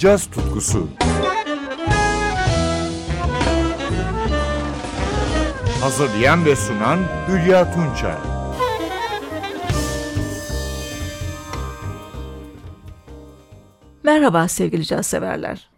caz tutkusu. Hazırlayan ve sunan Hülya Tunçay. Merhaba sevgili caz severler.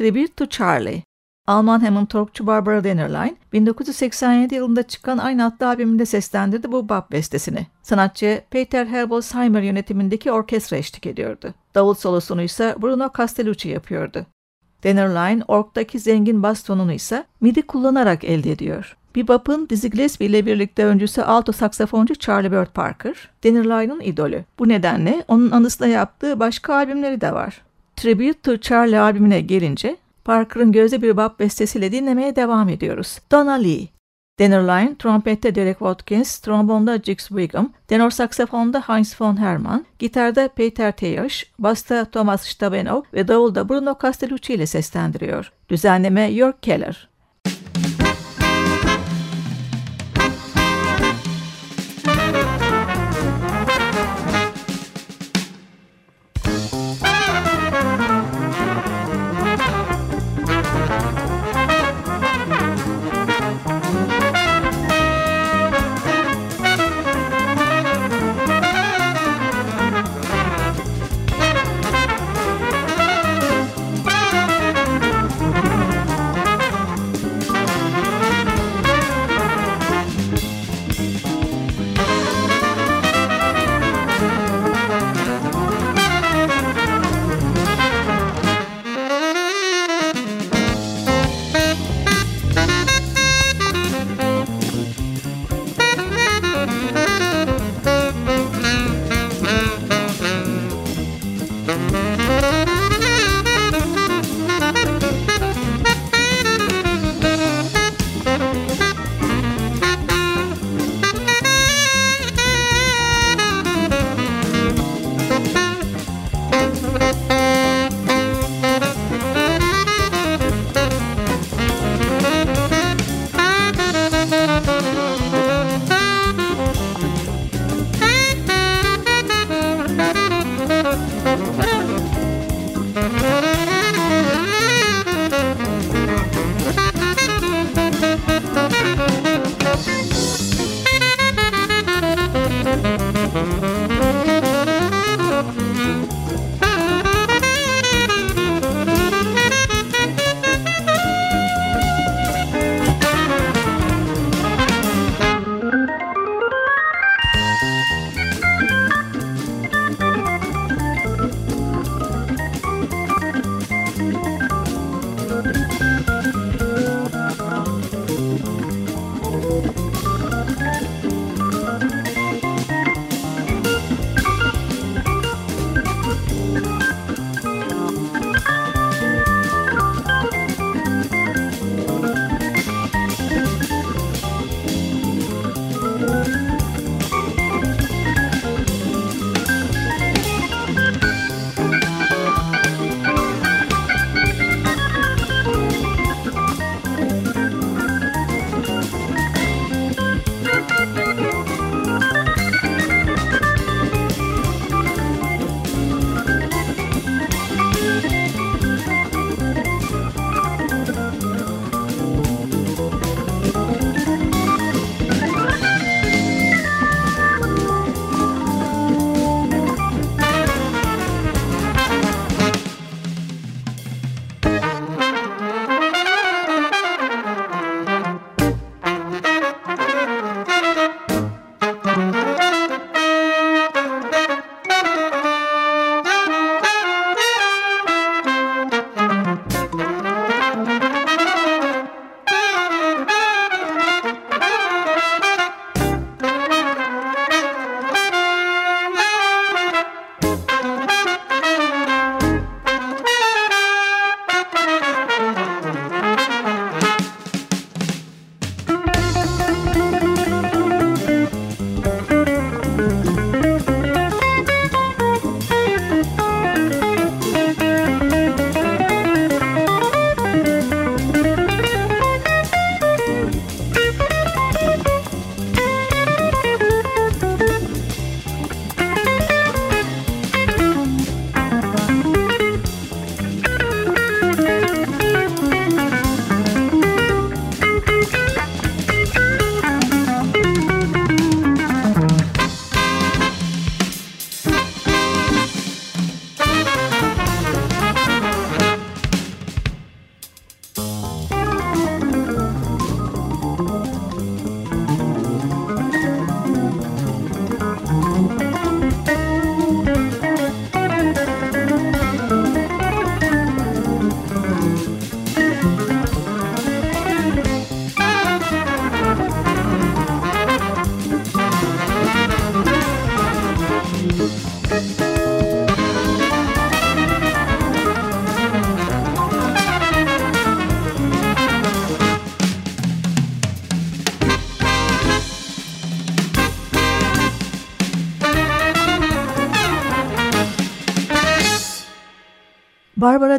Tribute to Charlie. Alman hemen torkçu Barbara Dennerlein 1987 yılında çıkan aynı adlı albümünde seslendirdi bu bab bestesini. Sanatçı Peter Herbolzheimer yönetimindeki orkestra eşlik ediyordu. Davul solosunu ise Bruno Castellucci yapıyordu. Dennerlein orktaki zengin bas tonunu ise midi kullanarak elde ediyor. Bebop'un Dizzy Gillespie ile birlikte öncüsü alto saksafoncu Charlie Bird Parker, Dennerlein'ın idolü. Bu nedenle onun anısına yaptığı başka albümleri de var. Tribute to Charlie albümüne gelince Parker'ın gözde bir bab bestesiyle dinlemeye devam ediyoruz. Donna Lee. Dennerlein, trompette Derek Watkins, trombonda Jix Wiggum, tenor saksafonda Heinz von Hermann, gitarda Peter Tejaş, basta Thomas Stabenow ve davulda Bruno Castellucci ile seslendiriyor. Düzenleme York Keller.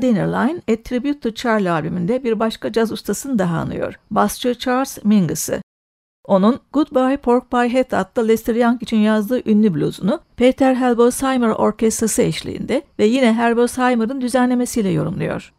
Dennerlein A Tribute to Charlie albümünde bir başka caz ustasını daha anıyor. Basçı Charles Mingus'ı. Onun Goodbye Pork Pie Hat adlı Lester Young için yazdığı ünlü bluzunu Peter Helbesheimer Orkestrası eşliğinde ve yine Helbesheimer'ın düzenlemesiyle yorumluyor.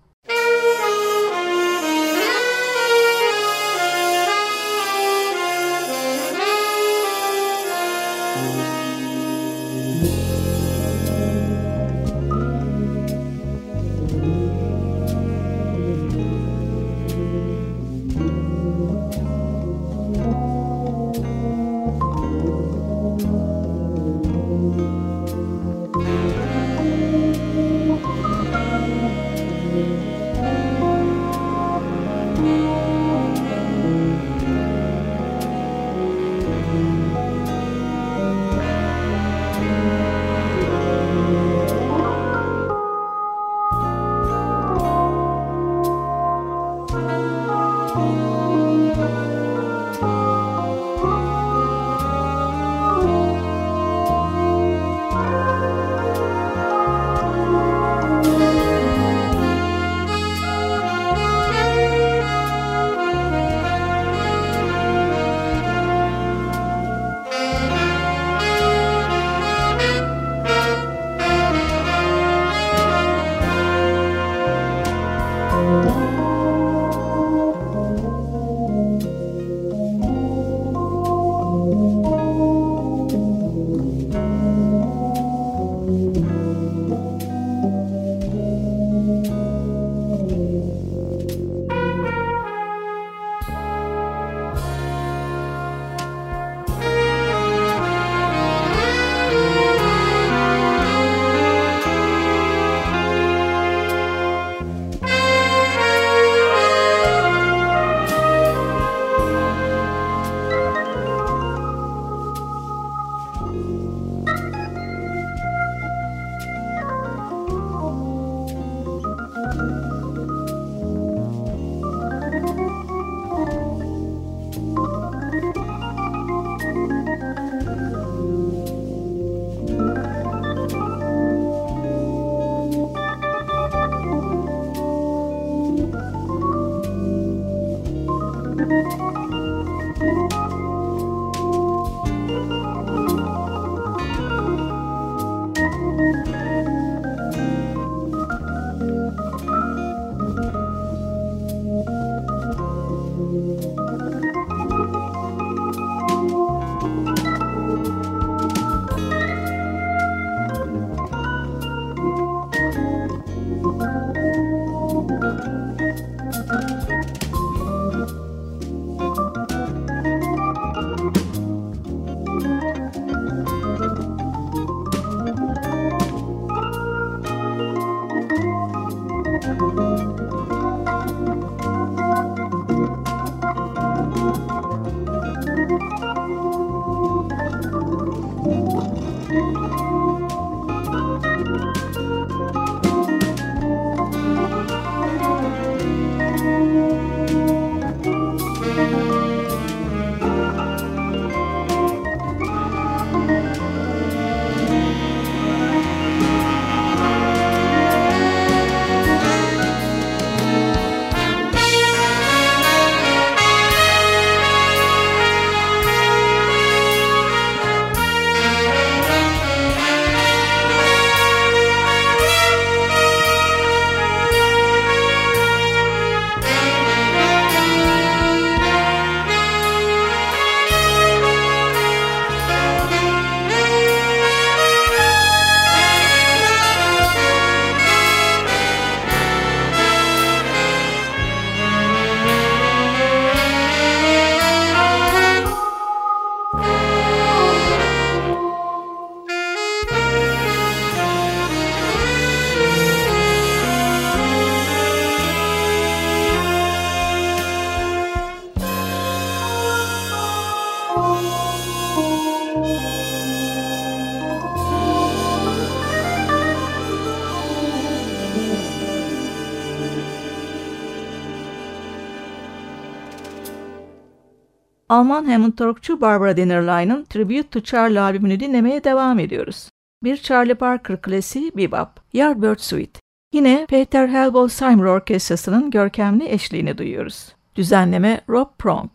Alman Hammond Torkçu Barbara Dennerlein'ın Tribute to Charlie albümünü dinlemeye devam ediyoruz. Bir Charlie Parker klasiği Bebop, Yardbird Suite. Yine Peter Hellboy-Seymour Orkestrası'nın görkemli eşliğini duyuyoruz. Düzenleme Rob Pronk.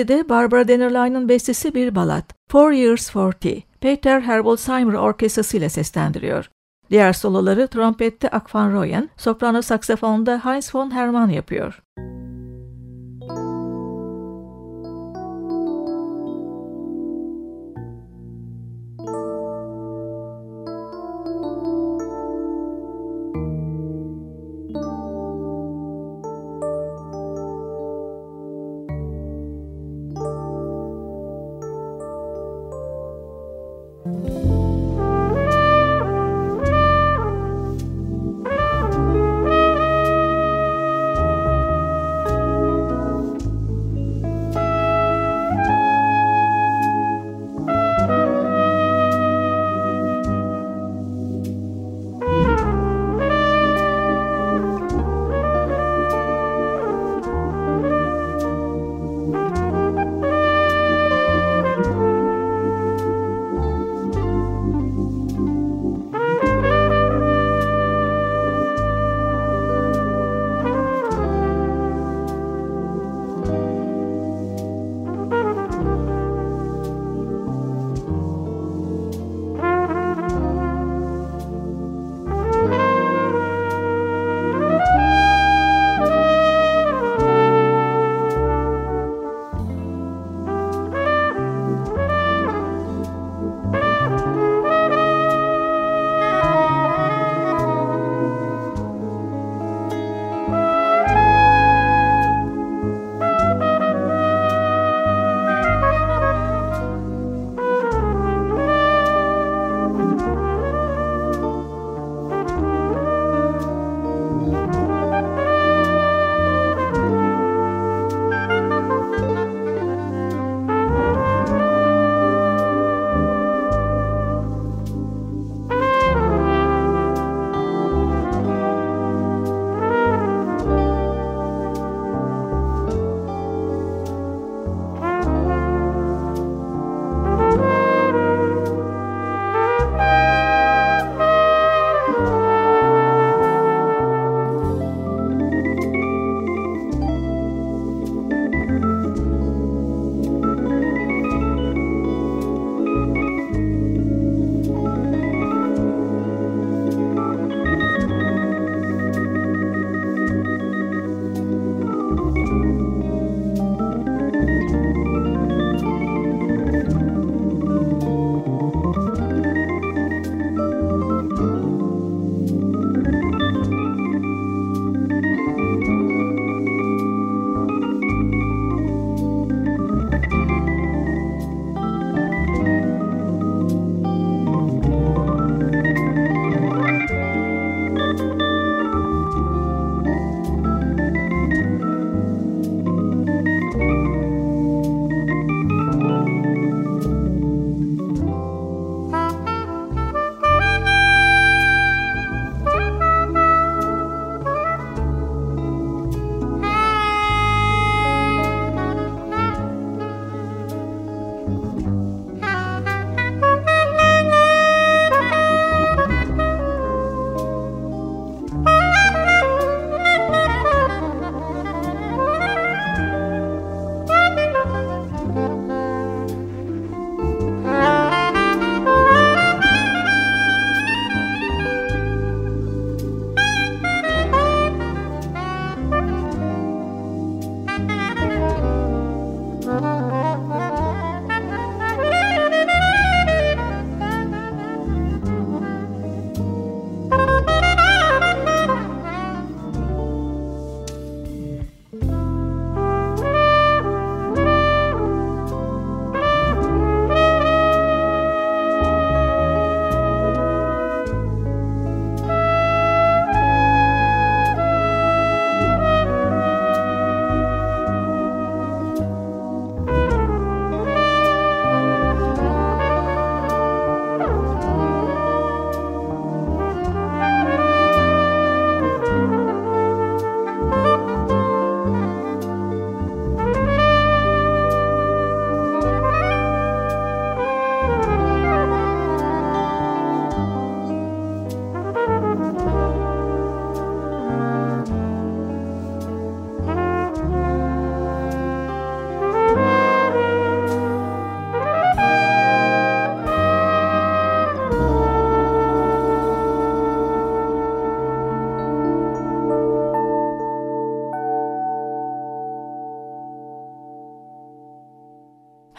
Şimdi de Barbara Dennerlein'ın bestesi bir balat. Four Years Forty. Peter Herbolzheimer Orkestrası ile seslendiriyor. Diğer soloları trompette Ak van Rooyen, soprano saksafonda Heinz von Hermann yapıyor.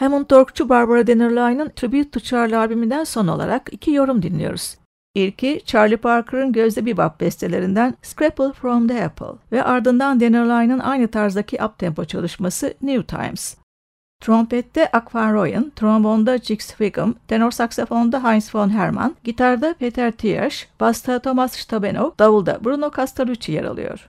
Hammond Dorkçu Barbara Dennerline'ın Tribute to Charlie albümünden son olarak iki yorum dinliyoruz. İlki Charlie Parker'ın Gözde Bebop bestelerinden Scrapple from the Apple ve ardından Dennerline'ın aynı tarzdaki uptempo çalışması New Times. Trompette Ak van Rooyen, trombonda Jix Wiggum, tenor saksafonda Heinz von Hermann, gitarda Peter Tiersch, basta Thomas Stabenow, davulda Bruno Castellucci yer alıyor.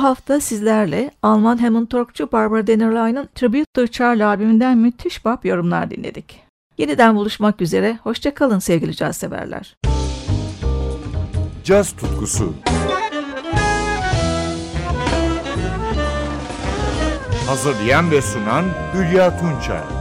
Bu hafta sizlerle Alman Hammond Torkçu Barbara Dennerlein'ın Tribute to Charlie albümünden müthiş bap yorumlar dinledik. Yeniden buluşmak üzere, hoşçakalın sevgili caz severler. Caz tutkusu Hazırlayan ve sunan Hülya Tunçay